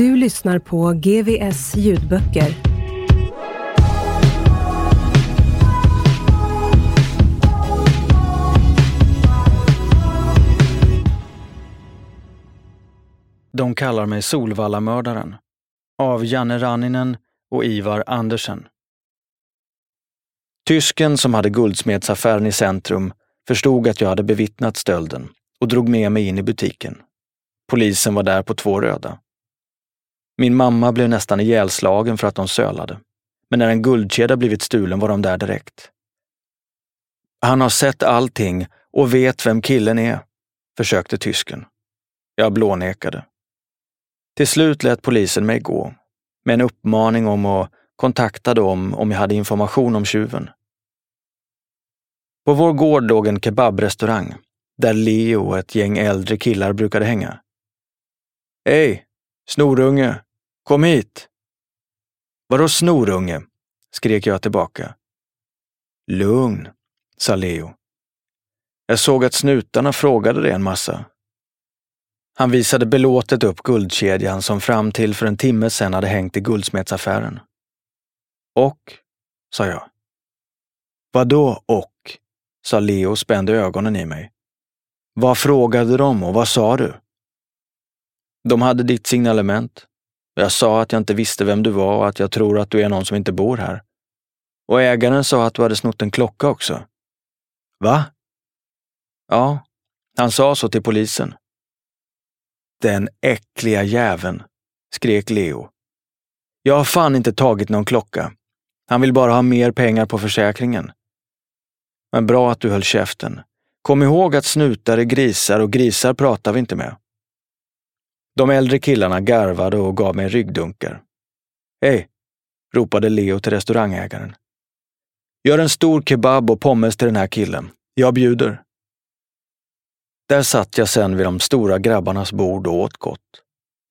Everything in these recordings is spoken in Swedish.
Du lyssnar på GVS ljudböcker. De kallar mig Solvallamördaren av Janne Ranninen och Ivar Andersen. Tysken som hade guldsmedsaffären i centrum förstod att jag hade bevittnat stölden och drog med mig in i butiken. Polisen var där på två röda. Min mamma blev nästan ihjälslagen för att de sölade. Men när en guldkedja blivit stulen var de där direkt. Han har sett allting och vet vem killen är, försökte tysken. Jag blånekade. Till slut lät polisen mig gå, med en uppmaning om att kontakta dem om jag hade information om tjuven. På vår gård låg en kebabrestaurang, där Leo och ett gäng äldre killar brukade hänga. Hej, snorunge, kom hit! Vadå snorunge? skrek jag tillbaka. Lugn, sa Leo. Jag såg att snutarna frågade det en massa. Han visade belåtet upp guldkedjan som fram till för en timme sedan hade hängt i guldsmedsaffären. Och, sa jag. Vadå och? sa Leo och spände ögonen i mig. Vad frågade de och vad sa du? De hade ditt signalement. Jag sa att jag inte visste vem du var och att jag tror att du är någon som inte bor här. Och ägaren sa att du hade snott en klocka också. Va? Ja, han sa så till polisen. Den äckliga jäveln, skrek Leo. Jag har fan inte tagit någon klocka. Han vill bara ha mer pengar på försäkringen. Men bra att du höll käften. Kom ihåg att snutar är grisar och grisar pratar vi inte med. De äldre killarna garvade och gav mig ryggdunkar. Hej! ropade Leo till restaurangägaren. Gör en stor kebab och pommes till den här killen. Jag bjuder. Där satt jag sen vid de stora grabbarnas bord och åt gott.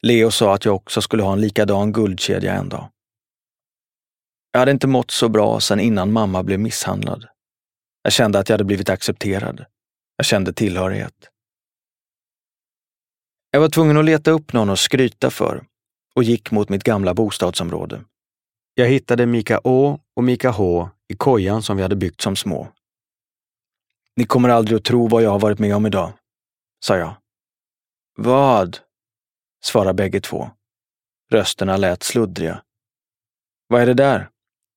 Leo sa att jag också skulle ha en likadan guldkedja en dag. Jag hade inte mått så bra sedan innan mamma blev misshandlad. Jag kände att jag hade blivit accepterad. Jag kände tillhörighet. Jag var tvungen att leta upp någon att skryta för och gick mot mitt gamla bostadsområde. Jag hittade Mika Å och Mika H i kojan som vi hade byggt som små. Ni kommer aldrig att tro vad jag har varit med om idag, sa jag. Vad? svarade bägge två. Rösterna lät sluddriga. Vad är det där?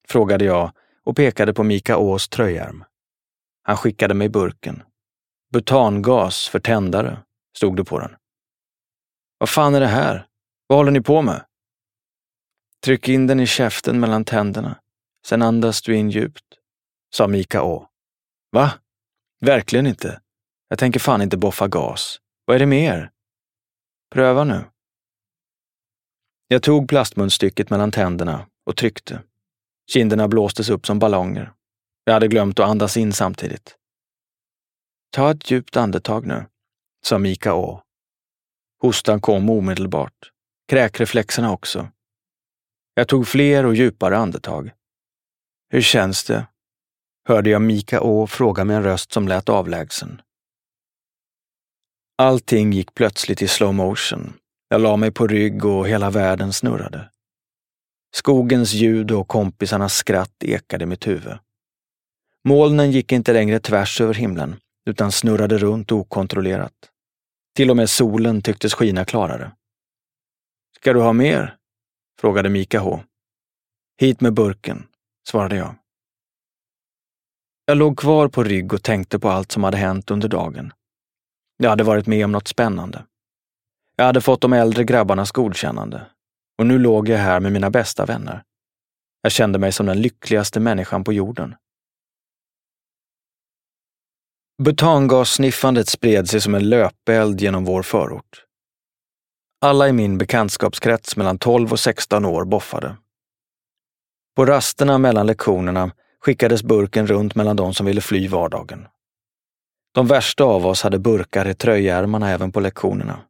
frågade jag och pekade på Mika Ås tröjärm. Han skickade mig burken. Butangas för tändare, stod det på den. Vad fan är det här? Vad håller ni på med? Tryck in den i käften mellan tänderna. Sen andas du in djupt, sa Mika Å. Va? Verkligen inte. Jag tänker fan inte boffa gas. Vad är det med er? Pröva nu. Jag tog plastmunstycket mellan tänderna och tryckte. Kinderna blåstes upp som ballonger. Jag hade glömt att andas in samtidigt. Ta ett djupt andetag nu, sa Mika Å. Hostan kom omedelbart. Kräkreflexerna också. Jag tog fler och djupare andetag. Hur känns det? Hörde jag Mika Å fråga med en röst som lät avlägsen. Allting gick plötsligt i slow motion. Jag la mig på rygg och hela världen snurrade. Skogens ljud och kompisarnas skratt ekade i mitt huvud. Molnen gick inte längre tvärs över himlen. utan snurrade runt okontrollerat. Till och med solen tycktes skina klarare. Ska du ha mer? frågade Mika H. Hit med burken, svarade jag. Jag låg kvar på rygg och tänkte på allt som hade hänt under dagen. Jag hade varit med om något spännande. Jag hade fått de äldre grabbarnas godkännande och nu låg jag här med mina bästa vänner. Jag kände mig som den lyckligaste människan på jorden. Butangassniffandet spred sig som en löpeld genom vår förort. Alla i min bekantskapskrets mellan 12 och 16 år boffade. På rasterna mellan lektionerna skickades burken runt mellan de som ville fly vardagen. De värsta av oss hade burkar i tröjärmarna även på lektionerna.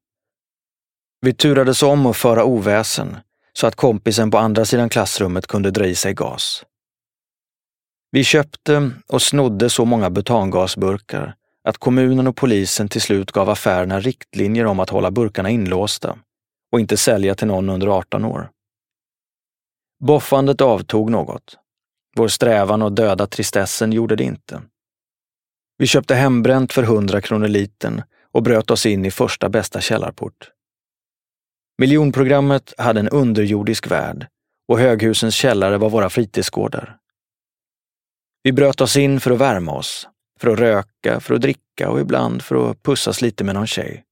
Vi turades om att föra oväsen så att kompisen på andra sidan klassrummet kunde dra i sig gas. Vi köpte och snodde så många butangasburkar att kommunen och polisen till slut gav affärerna riktlinjer om att hålla burkarna inlåsta och inte sälja till någon under 18 år. Boffandet avtog något. Vår strävan att döda tristessen gjorde det inte. Vi köpte hembränt för 100 kronor liten och bröt oss in i första bästa källarport. Miljonprogrammet hade en underjordisk värld och höghusens källare var våra fritidsgårdar. Vi bröt oss in för att värma oss, för att röka, för att dricka och ibland för att pussas lite med någon tjej.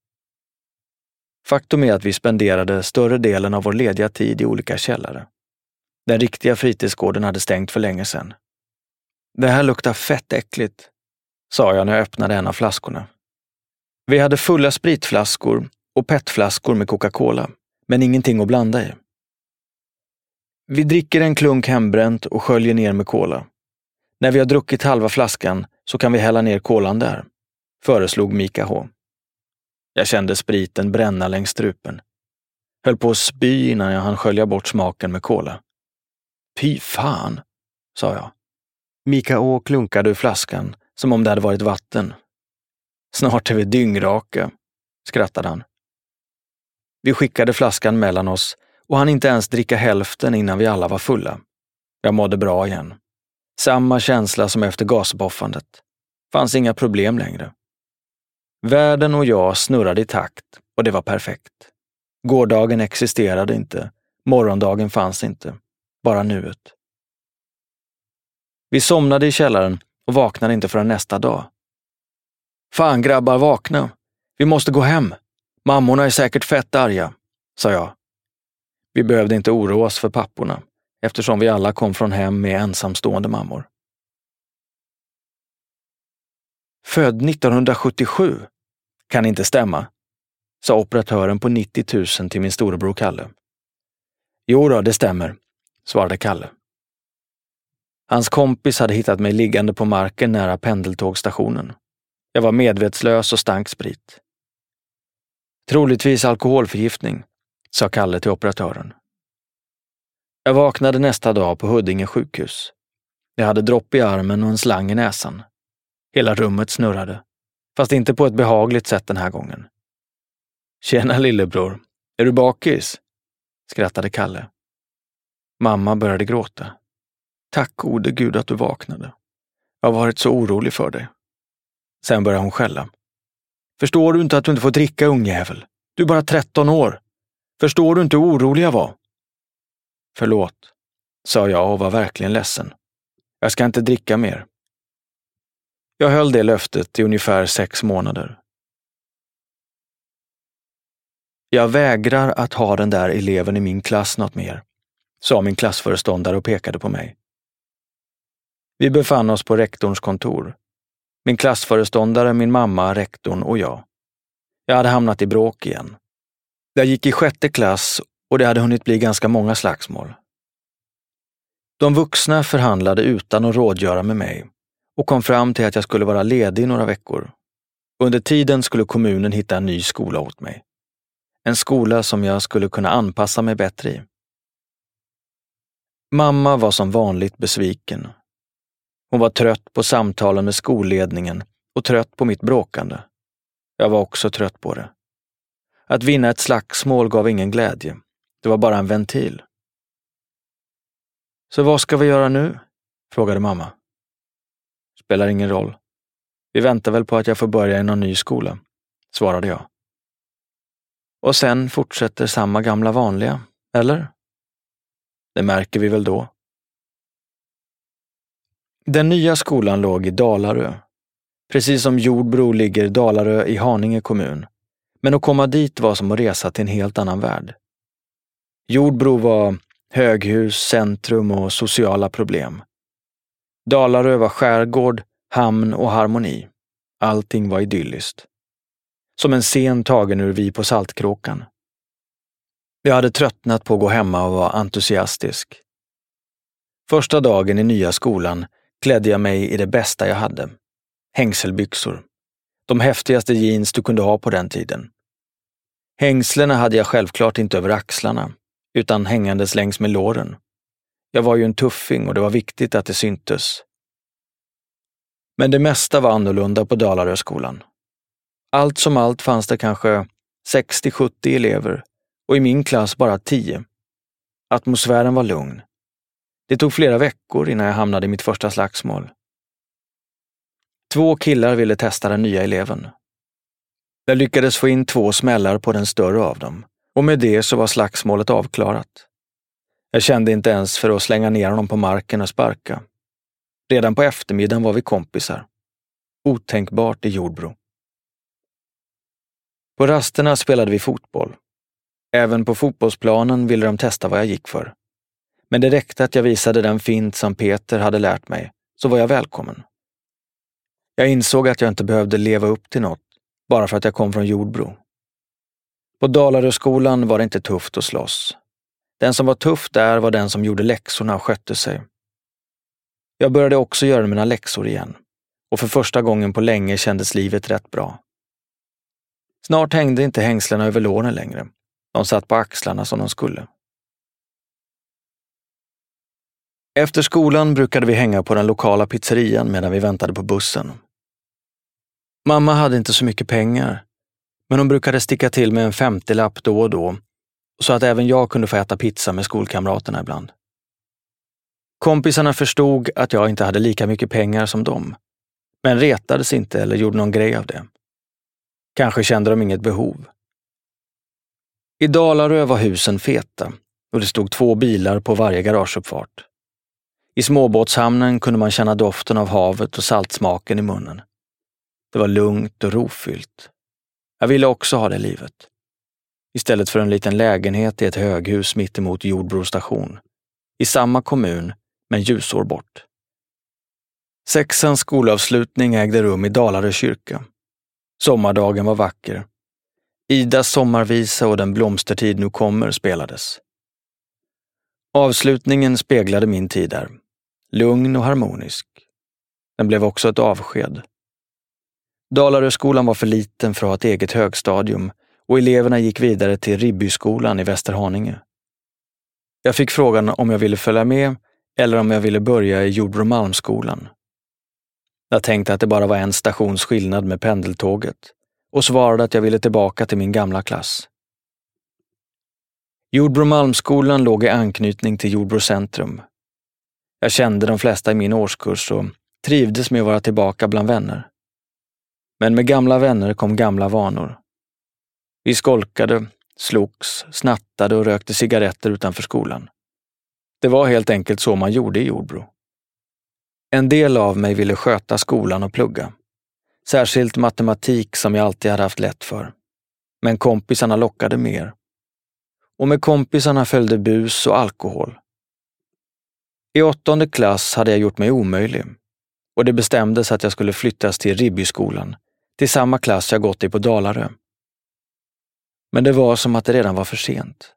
Faktum är att vi spenderade större delen av vår lediga tid i olika källare. Den riktiga fritidsgården hade stängt för länge sedan. Det här luktar fett äckligt, sa jag när jag öppnade en av flaskorna. Vi hade fulla spritflaskor och petflaskor med Coca-Cola, men ingenting att blanda i. Vi dricker en klunk hembränt och sköljer ner med cola. När vi har druckit halva flaskan så kan vi hälla ner kolan där, föreslog Mika H. Jag kände spriten bränna längs strupen. Höll på att spy innan jag hann skölja bort smaken med kola. Fy fan, sa jag. Mika Å klunkade ur flaskan som om det hade varit vatten. Snart är vi dyngraka, skrattade han. Vi skickade flaskan mellan oss och han inte ens dricka hälften innan vi alla var fulla. Jag mådde bra igen. Samma känsla som efter gasboffandet. Fanns inga problem längre. Världen och jag snurrade i takt och det var perfekt. Gårdagen existerade inte. Morgondagen fanns inte. Bara nuet. Vi somnade i källaren och vaknade inte förrän nästa dag. Fan grabbar, vakna! Vi måste gå hem! Mammorna är säkert fett arga, sa jag. Vi behövde inte oroa oss för papporna eftersom vi alla kom från hem med ensamstående mammor. Född 1977? Kan inte stämma, sa operatören på 90 000 till min storebror Kalle. Jo då, det stämmer, svarade Kalle. Hans kompis hade hittat mig liggande på marken nära pendeltågstationen. Jag var medvetslös och stank sprit. Troligtvis alkoholförgiftning, sa Kalle till operatören. Jag vaknade nästa dag på Huddinge sjukhus. Jag hade dropp i armen och en slang i näsan. Hela rummet snurrade, fast inte på ett behagligt sätt den här gången. Tjena lillebror, är du bakis? skrattade Kalle. Mamma började gråta. Tack gode gud att du vaknade. Jag har varit så orolig för dig. Sen började hon skälla. Förstår du inte att du inte får dricka ungjävel? Du är bara 13 år. Förstår du inte hur orolig jag var? Förlåt, sa jag och var verkligen ledsen. Jag ska inte dricka mer. Jag höll det löftet i ungefär sex månader. Jag vägrar att ha den där eleven i min klass något mer, sa min klassföreståndare och pekade på mig. Vi befann oss på rektorns kontor. Min klassföreståndare, min mamma, rektorn och jag. Jag hade hamnat i bråk igen. Jag gick i sjätte klass och det hade hunnit bli ganska många slagsmål. De vuxna förhandlade utan att rådgöra med mig och kom fram till att jag skulle vara ledig några veckor. Under tiden skulle kommunen hitta en ny skola åt mig. En skola som jag skulle kunna anpassa mig bättre i. Mamma var som vanligt besviken. Hon var trött på samtalen med skolledningen och trött på mitt bråkande. Jag var också trött på det. Att vinna ett slagsmål gav ingen glädje. Det var bara en ventil. Så vad ska vi göra nu? frågade mamma. Spelar ingen roll. Vi väntar väl på att jag får börja i någon ny skola, svarade jag. Och sen fortsätter samma gamla vanliga, eller? Det märker vi väl då. Den nya skolan låg i Dalarö. Precis som Jordbro ligger Dalarö i Haninge kommun. Men att komma dit var som att resa till en helt annan värld. Jordbro var höghus, centrum och sociala problem. Dalarö var skärgård, hamn och harmoni. Allting var idylliskt. Som en scen tagen ur Vi på Saltkråkan. Jag hade tröttnat på att gå hemma och var entusiastisk. Första dagen i nya skolan klädde jag mig i det bästa jag hade. Hängselbyxor. De häftigaste jeans du kunde ha på den tiden. Hängslena hade jag självklart inte över axlarna, utan hängandes längs med låren. Jag var ju en tuffing och det var viktigt att det syntes. Men det mesta var annorlunda på Dalaröskolan. Allt som allt fanns det kanske 60-70 elever och i min klass bara 10. Atmosfären var lugn. Det tog flera veckor innan jag hamnade i mitt första slagsmål. Två killar ville testa den nya eleven. Jag lyckades få in två smällar på den större av dem och med det så var slagsmålet avklarat. Jag kände inte ens för att slänga ner honom på marken och sparka. Redan på eftermiddagen var vi kompisar. Otänkbart i Jordbro. På rasterna spelade vi fotboll. Även på fotbollsplanen ville de testa vad jag gick för. Men det räckte att jag visade den fint som Peter hade lärt mig, så var jag välkommen. Jag insåg att jag inte behövde leva upp till något bara för att jag kom från Jordbro. På Dalaröskolan var det inte tufft att slåss. Den som var tuff där var den som gjorde läxorna och skötte sig. Jag började också göra mina läxor igen och för första gången på länge kändes livet rätt bra. Snart hängde inte hängslena över låren längre. De satt på axlarna som de skulle. Efter skolan brukade vi hänga på den lokala pizzerian medan vi väntade på bussen. Mamma hade inte så mycket pengar, men hon brukade sticka till med en femtiolapp då och då, så att även jag kunde få äta pizza med skolkamraterna ibland. Kompisarna förstod att jag inte hade lika mycket pengar som dem, men retades inte eller gjorde någon grej av det. Kanske kände de inget behov. I Dalarö var husen feta och det stod två bilar på varje garageuppfart. I småbåtshamnen kunde man känna doften av havet och saltsmaken i munnen. Det var lugnt och rofyllt. Jag ville också ha det livet. Istället för en liten lägenhet i ett höghus mittemot Jordbro station. I samma kommun, men ljusår bort. Sexans skolavslutning ägde rum i Dalarö kyrka. Sommardagen var vacker. Idas sommarvisa och Den blomstertid nu kommer spelades. Avslutningen speglade min tid där. Lugn och harmonisk. Den blev också ett avsked. Dalaröskolan var för liten för att ha ett eget högstadium och eleverna gick vidare till Ribbyskolan i Västerhaninge. Jag fick frågan om jag ville följa med eller om jag ville börja i Jordbromalmsskolan. Jag tänkte att det bara var en stations skillnad med pendeltåget och svarade att jag ville tillbaka till min gamla klass. Jordbromalmsskolan låg i anknytning till Jordbro centrum. Jag kände de flesta i min årskurs och trivdes med att vara tillbaka bland vänner. Men med gamla vänner kom gamla vanor. Vi skolkade, slogs, snattade och rökte cigaretter utanför skolan. Det var helt enkelt så man gjorde i Jordbro. En del av mig ville sköta skolan och plugga. Särskilt matematik som jag alltid hade haft lätt för. Men kompisarna lockade mer. Och med kompisarna följde bus och alkohol. I åttonde klass hade jag gjort mig omöjlig och det bestämdes att jag skulle flyttas till Ribbyskolan, till samma klass jag gått i på Dalarö. Men det var som att det redan var för sent.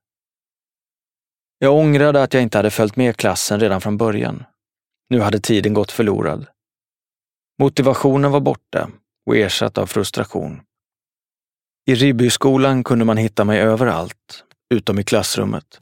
Jag ångrade att jag inte hade följt med klassen redan från början. Nu hade tiden gått förlorad. Motivationen var borta och ersatt av frustration. I Ribbyskolan kunde man hitta mig överallt, utom i klassrummet.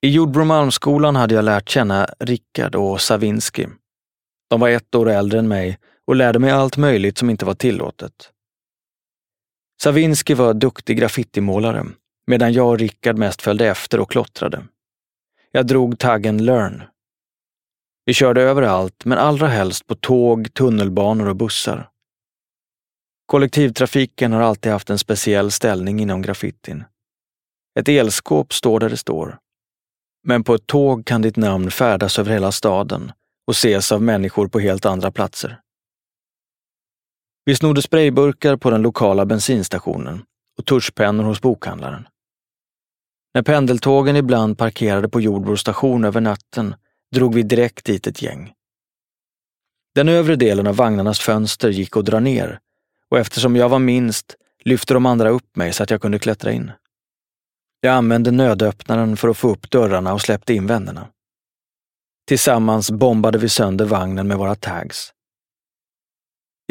I Jordbromalmsskolan hade jag lärt känna Rickard och Savinski. De var ett år äldre än mig och lärde mig allt möjligt som inte var tillåtet. Savinski var duktig graffitimålare, medan jag och Rickard mest följde efter och klottrade. Jag drog taggen Learn. Vi körde överallt, men allra helst på tåg, tunnelbanor och bussar. Kollektivtrafiken har alltid haft en speciell ställning inom graffitin. Ett elskåp står där det står. Men på ett tåg kan ditt namn färdas över hela staden och ses av människor på helt andra platser. Vi snodde sprayburkar på den lokala bensinstationen och tuschpennor hos bokhandlaren. När pendeltågen ibland parkerade på Jordbro station över natten drog vi direkt dit ett gäng. Den övre delen av vagnarnas fönster gick att dra ner och eftersom jag var minst lyfte de andra upp mig så att jag kunde klättra in. Jag använde nödöppnaren för att få upp dörrarna och släppte in vännerna. Tillsammans bombade vi sönder vagnen med våra tags.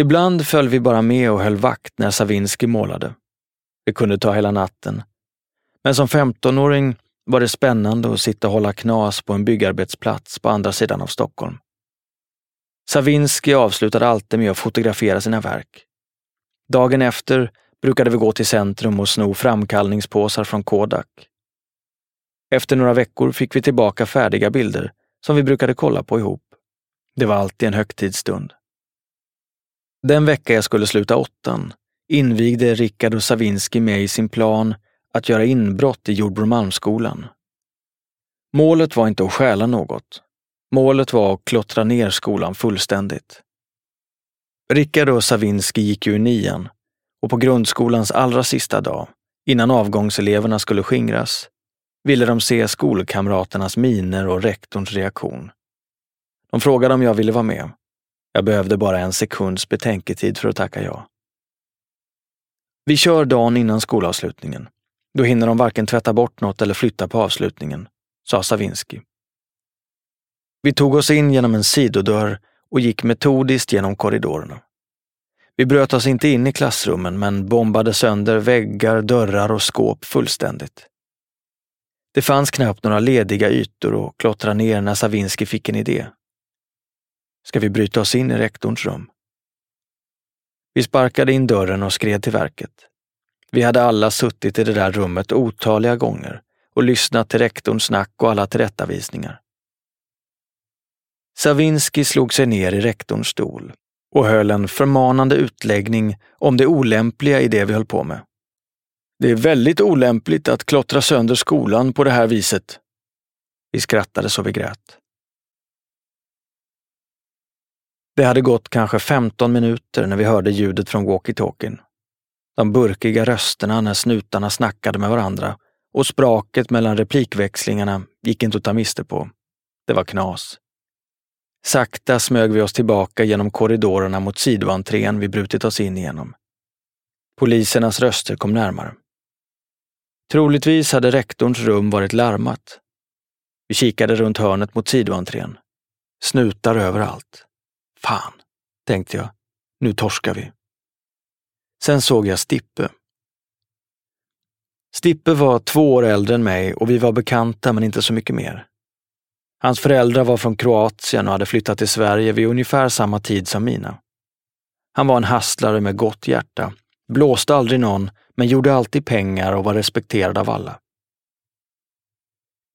Ibland föll vi bara med och höll vakt när Savinski målade. Det kunde ta hela natten. Men som 15-åring var det spännande att sitta och hålla knas på en byggarbetsplats på andra sidan av Stockholm. Savinski avslutade alltid med att fotografera sina verk. Dagen efter brukade vi gå till centrum och sno framkallningspåsar från Kodak. Efter några veckor fick vi tillbaka färdiga bilder som vi brukade kolla på ihop. Det var alltid en högtidsstund. Den vecka jag skulle sluta åttan invigde Rickard och Savinski mig i sin plan att göra inbrott i Jordbromalmsskolan. Målet var inte att stjäla något. Målet var att klottra ner skolan fullständigt. Rickard och Savinski gick ju i nian och på grundskolans allra sista dag, innan avgångseleverna skulle skingras, ville de se skolkamraternas miner och rektorns reaktion. De frågade om jag ville vara med. Jag behövde bara en sekunds betänketid för att tacka ja. Vi kör dagen innan skolavslutningen. Då hinner de varken tvätta bort något eller flytta på avslutningen, sa Savinski. Vi tog oss in genom en sidodörr och gick metodiskt genom korridorerna. Vi bröt oss inte in i klassrummen men bombade sönder väggar, dörrar och skåp fullständigt. Det fanns knappt några lediga ytor att klottra ner när Savinski fick en idé. Ska vi bryta oss in i rektorns rum? Vi sparkade in dörren och skred till verket. Vi hade alla suttit i det där rummet otaliga gånger och lyssnat till rektorns snack och alla tillrättavisningar. Savinski slog sig ner i rektorns stol och höll en förmanande utläggning om det olämpliga i det vi höll på med. Det är väldigt olämpligt att klottra sönder skolan på det här viset. Vi skrattade så vi grät. Det hade gått kanske 15 minuter när vi hörde ljudet från walkie-talkien. De burkiga rösterna när snutarna snackade med varandra och spraket mellan replikväxlingarna gick inte att ta miste på. Det var knas. Sakta smög vi oss tillbaka genom korridorerna mot sidoentrén vi brutit oss in genom. Polisernas röster kom närmare. Troligtvis hade rektorns rum varit larmat. Vi kikade runt hörnet mot sidoentrén. Snutar överallt. Fan, tänkte jag. Nu torskar vi. Sen såg jag Stippe. Stippe var två år äldre än mig och vi var bekanta men inte så mycket mer. Hans föräldrar var från Kroatien och hade flyttat till Sverige vid ungefär samma tid som mina. Han var en hasslare med gott hjärta, blåste aldrig någon, men gjorde alltid pengar och var respekterad av alla.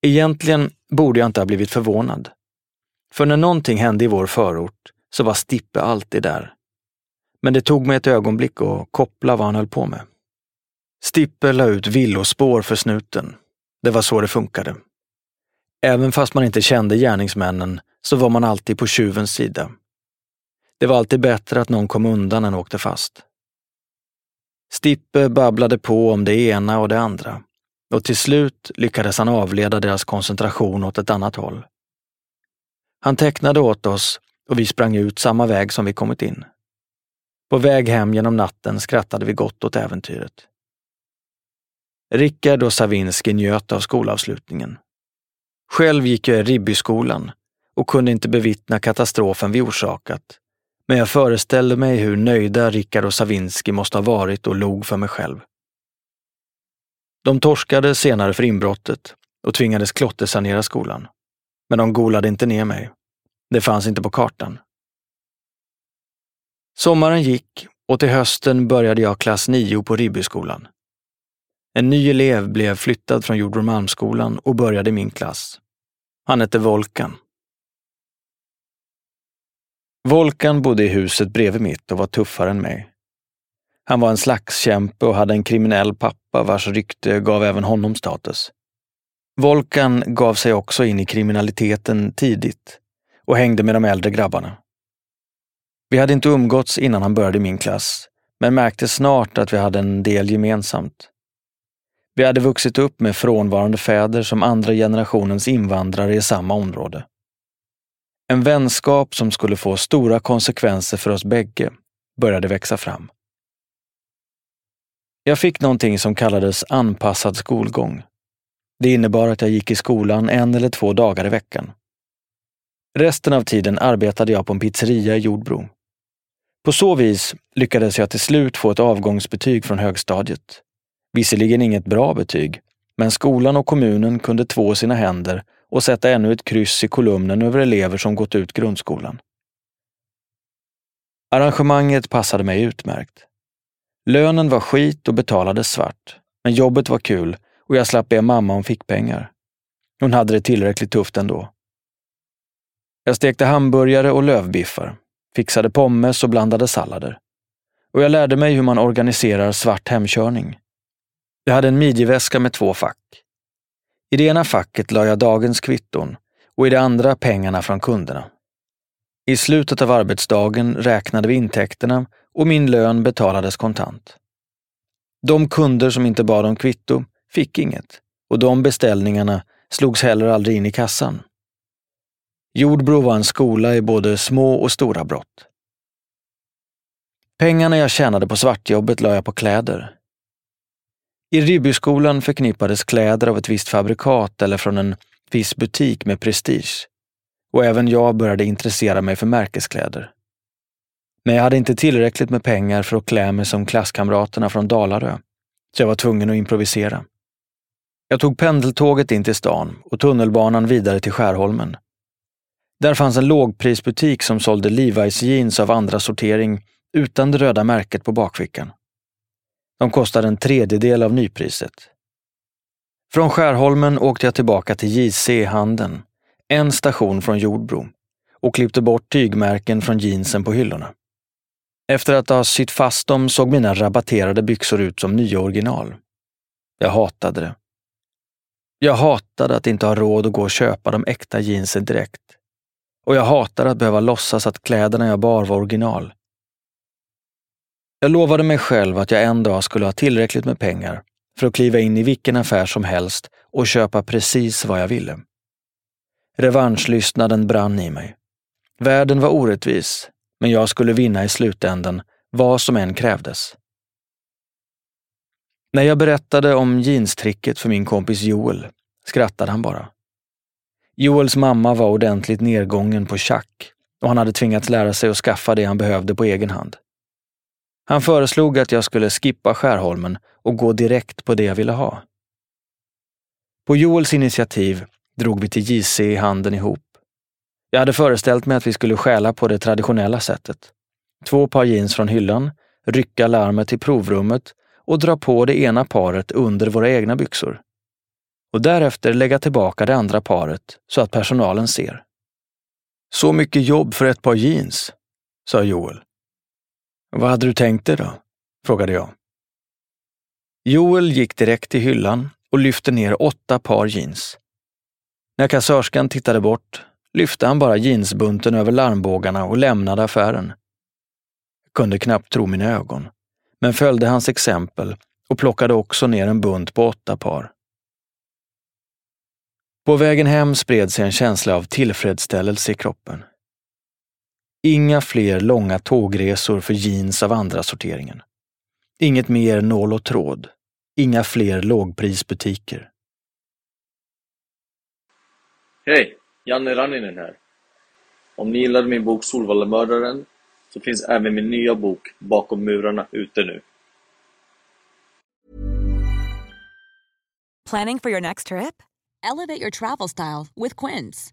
Egentligen borde jag inte ha blivit förvånad. För när någonting hände i vår förort så var Stippe alltid där. Men det tog mig ett ögonblick att koppla vad han höll på med. Stippe la ut villospår för snuten. Det var så det funkade. Även fast man inte kände gärningsmännen så var man alltid på tjuvens sida. Det var alltid bättre att någon kom undan än åkte fast. Stippe babblade på om det ena och det andra och till slut lyckades han avleda deras koncentration åt ett annat håll. Han tecknade åt oss och vi sprang ut samma väg som vi kommit in. På väg hem genom natten skrattade vi gott åt äventyret. Rickard och Savinski njöt av skolavslutningen. Själv gick jag i Ribbyskolan och kunde inte bevittna katastrofen vi orsakat. Men jag föreställde mig hur nöjda Rickard och Savinski måste ha varit och log för mig själv. De torskade senare för inbrottet och tvingades klottersanera skolan. Men de golade inte ner mig. Det fanns inte på kartan. Sommaren gick och till hösten började jag klass 9 på Ribbyskolan. En ny elev blev flyttad från Jordbromalmsskolan och började i min klass. Han hette Volkan. Volkan bodde i huset bredvid mitt och var tuffare än mig. Han var en slagskämpe och hade en kriminell pappa vars rykte gav även honom status. Volkan gav sig också in i kriminaliteten tidigt och hängde med de äldre grabbarna. Vi hade inte umgåtts innan han började min klass, men märkte snart att vi hade en del gemensamt. Vi hade vuxit upp med frånvarande fäder som andra generationens invandrare i samma område. En vänskap som skulle få stora konsekvenser för oss bägge började växa fram. Jag fick någonting som kallades anpassad skolgång. Det innebar att jag gick i skolan en eller två dagar i veckan. Resten av tiden arbetade jag på en pizzeria i Jordbro. På så vis lyckades jag till slut få ett avgångsbetyg från högstadiet. Visserligen inget bra betyg, men skolan och kommunen kunde två sina händer och sätta ännu ett kryss i kolumnen över elever som gått ut grundskolan. Arrangemanget passade mig utmärkt. Lönen var skit och betalades svart, men jobbet var kul och jag slapp be mamma om fickpengar. Hon hade det tillräckligt tufft ändå. Jag stekte hamburgare och lövbiffar, fixade pommes och blandade sallader. Och jag lärde mig hur man organiserar svart hemkörning. Jag hade en midjeväska med två fack. I det ena facket la jag dagens kvitton och i det andra pengarna från kunderna. I slutet av arbetsdagen räknade vi intäkterna och min lön betalades kontant. De kunder som inte bad om kvitto fick inget och de beställningarna slogs heller aldrig in i kassan. Jordbro var en skola i både små och stora brott. Pengarna jag tjänade på svartjobbet la jag på kläder. I Ribbyskolan förknippades kläder av ett visst fabrikat eller från en viss butik med prestige. Och även jag började intressera mig för märkeskläder. Men jag hade inte tillräckligt med pengar för att klä mig som klasskamraterna från Dalarö, så jag var tvungen att improvisera. Jag tog pendeltåget in till stan och tunnelbanan vidare till Skärholmen. Där fanns en lågprisbutik som sålde Levi's jeans av andra sortering utan det röda märket på bakfickan. De kostade en tredjedel av nypriset. Från Skärholmen åkte jag tillbaka till JC Handeln, en station från Jordbro, och klippte bort tygmärken från jeansen på hyllorna. Efter att ha sytt fast dem såg mina rabatterade byxor ut som nya original. Jag hatade det. Jag hatade att inte ha råd att gå och köpa de äkta jeansen direkt. Och jag hatade att behöva låtsas att kläderna jag bar var original. Jag lovade mig själv att jag en dag skulle ha tillräckligt med pengar för att kliva in i vilken affär som helst och köpa precis vad jag ville. Revanschlystnaden brann i mig. Världen var orättvis, men jag skulle vinna i slutändan, vad som än krävdes. När jag berättade om jeanstricket för min kompis Joel skrattade han bara. Joels mamma var ordentligt nedgången på schack och han hade tvingats lära sig att skaffa det han behövde på egen hand. Han föreslog att jag skulle skippa Skärholmen och gå direkt på det jag ville ha. På Joels initiativ drog vi till JC i handen ihop. Jag hade föreställt mig att vi skulle stjäla på det traditionella sättet. Två par jeans från hyllan, rycka larmet till provrummet och dra på det ena paret under våra egna byxor. Och därefter lägga tillbaka det andra paret så att personalen ser. Så mycket jobb för ett par jeans, sa Joel. Vad hade du tänkt dig då? frågade jag. Joel gick direkt till hyllan och lyfte ner åtta par jeans. När kassörskan tittade bort lyfte han bara jeansbunten över larmbågarna och lämnade affären. Jag kunde knappt tro mina ögon, men följde hans exempel och plockade också ner en bunt på åtta par. På vägen hem spred sig en känsla av tillfredsställelse i kroppen. Inga fler långa tågresor för jeans av andra sorteringen. Inget mer nål och tråd. Inga fler lågprisbutiker. Hej! Janne Ranninen här. Om ni gillade min bok Solvallamördaren så finns även min nya bok Bakom murarna ute nu. Planning for your next trip? Elevate your travel style with Quince.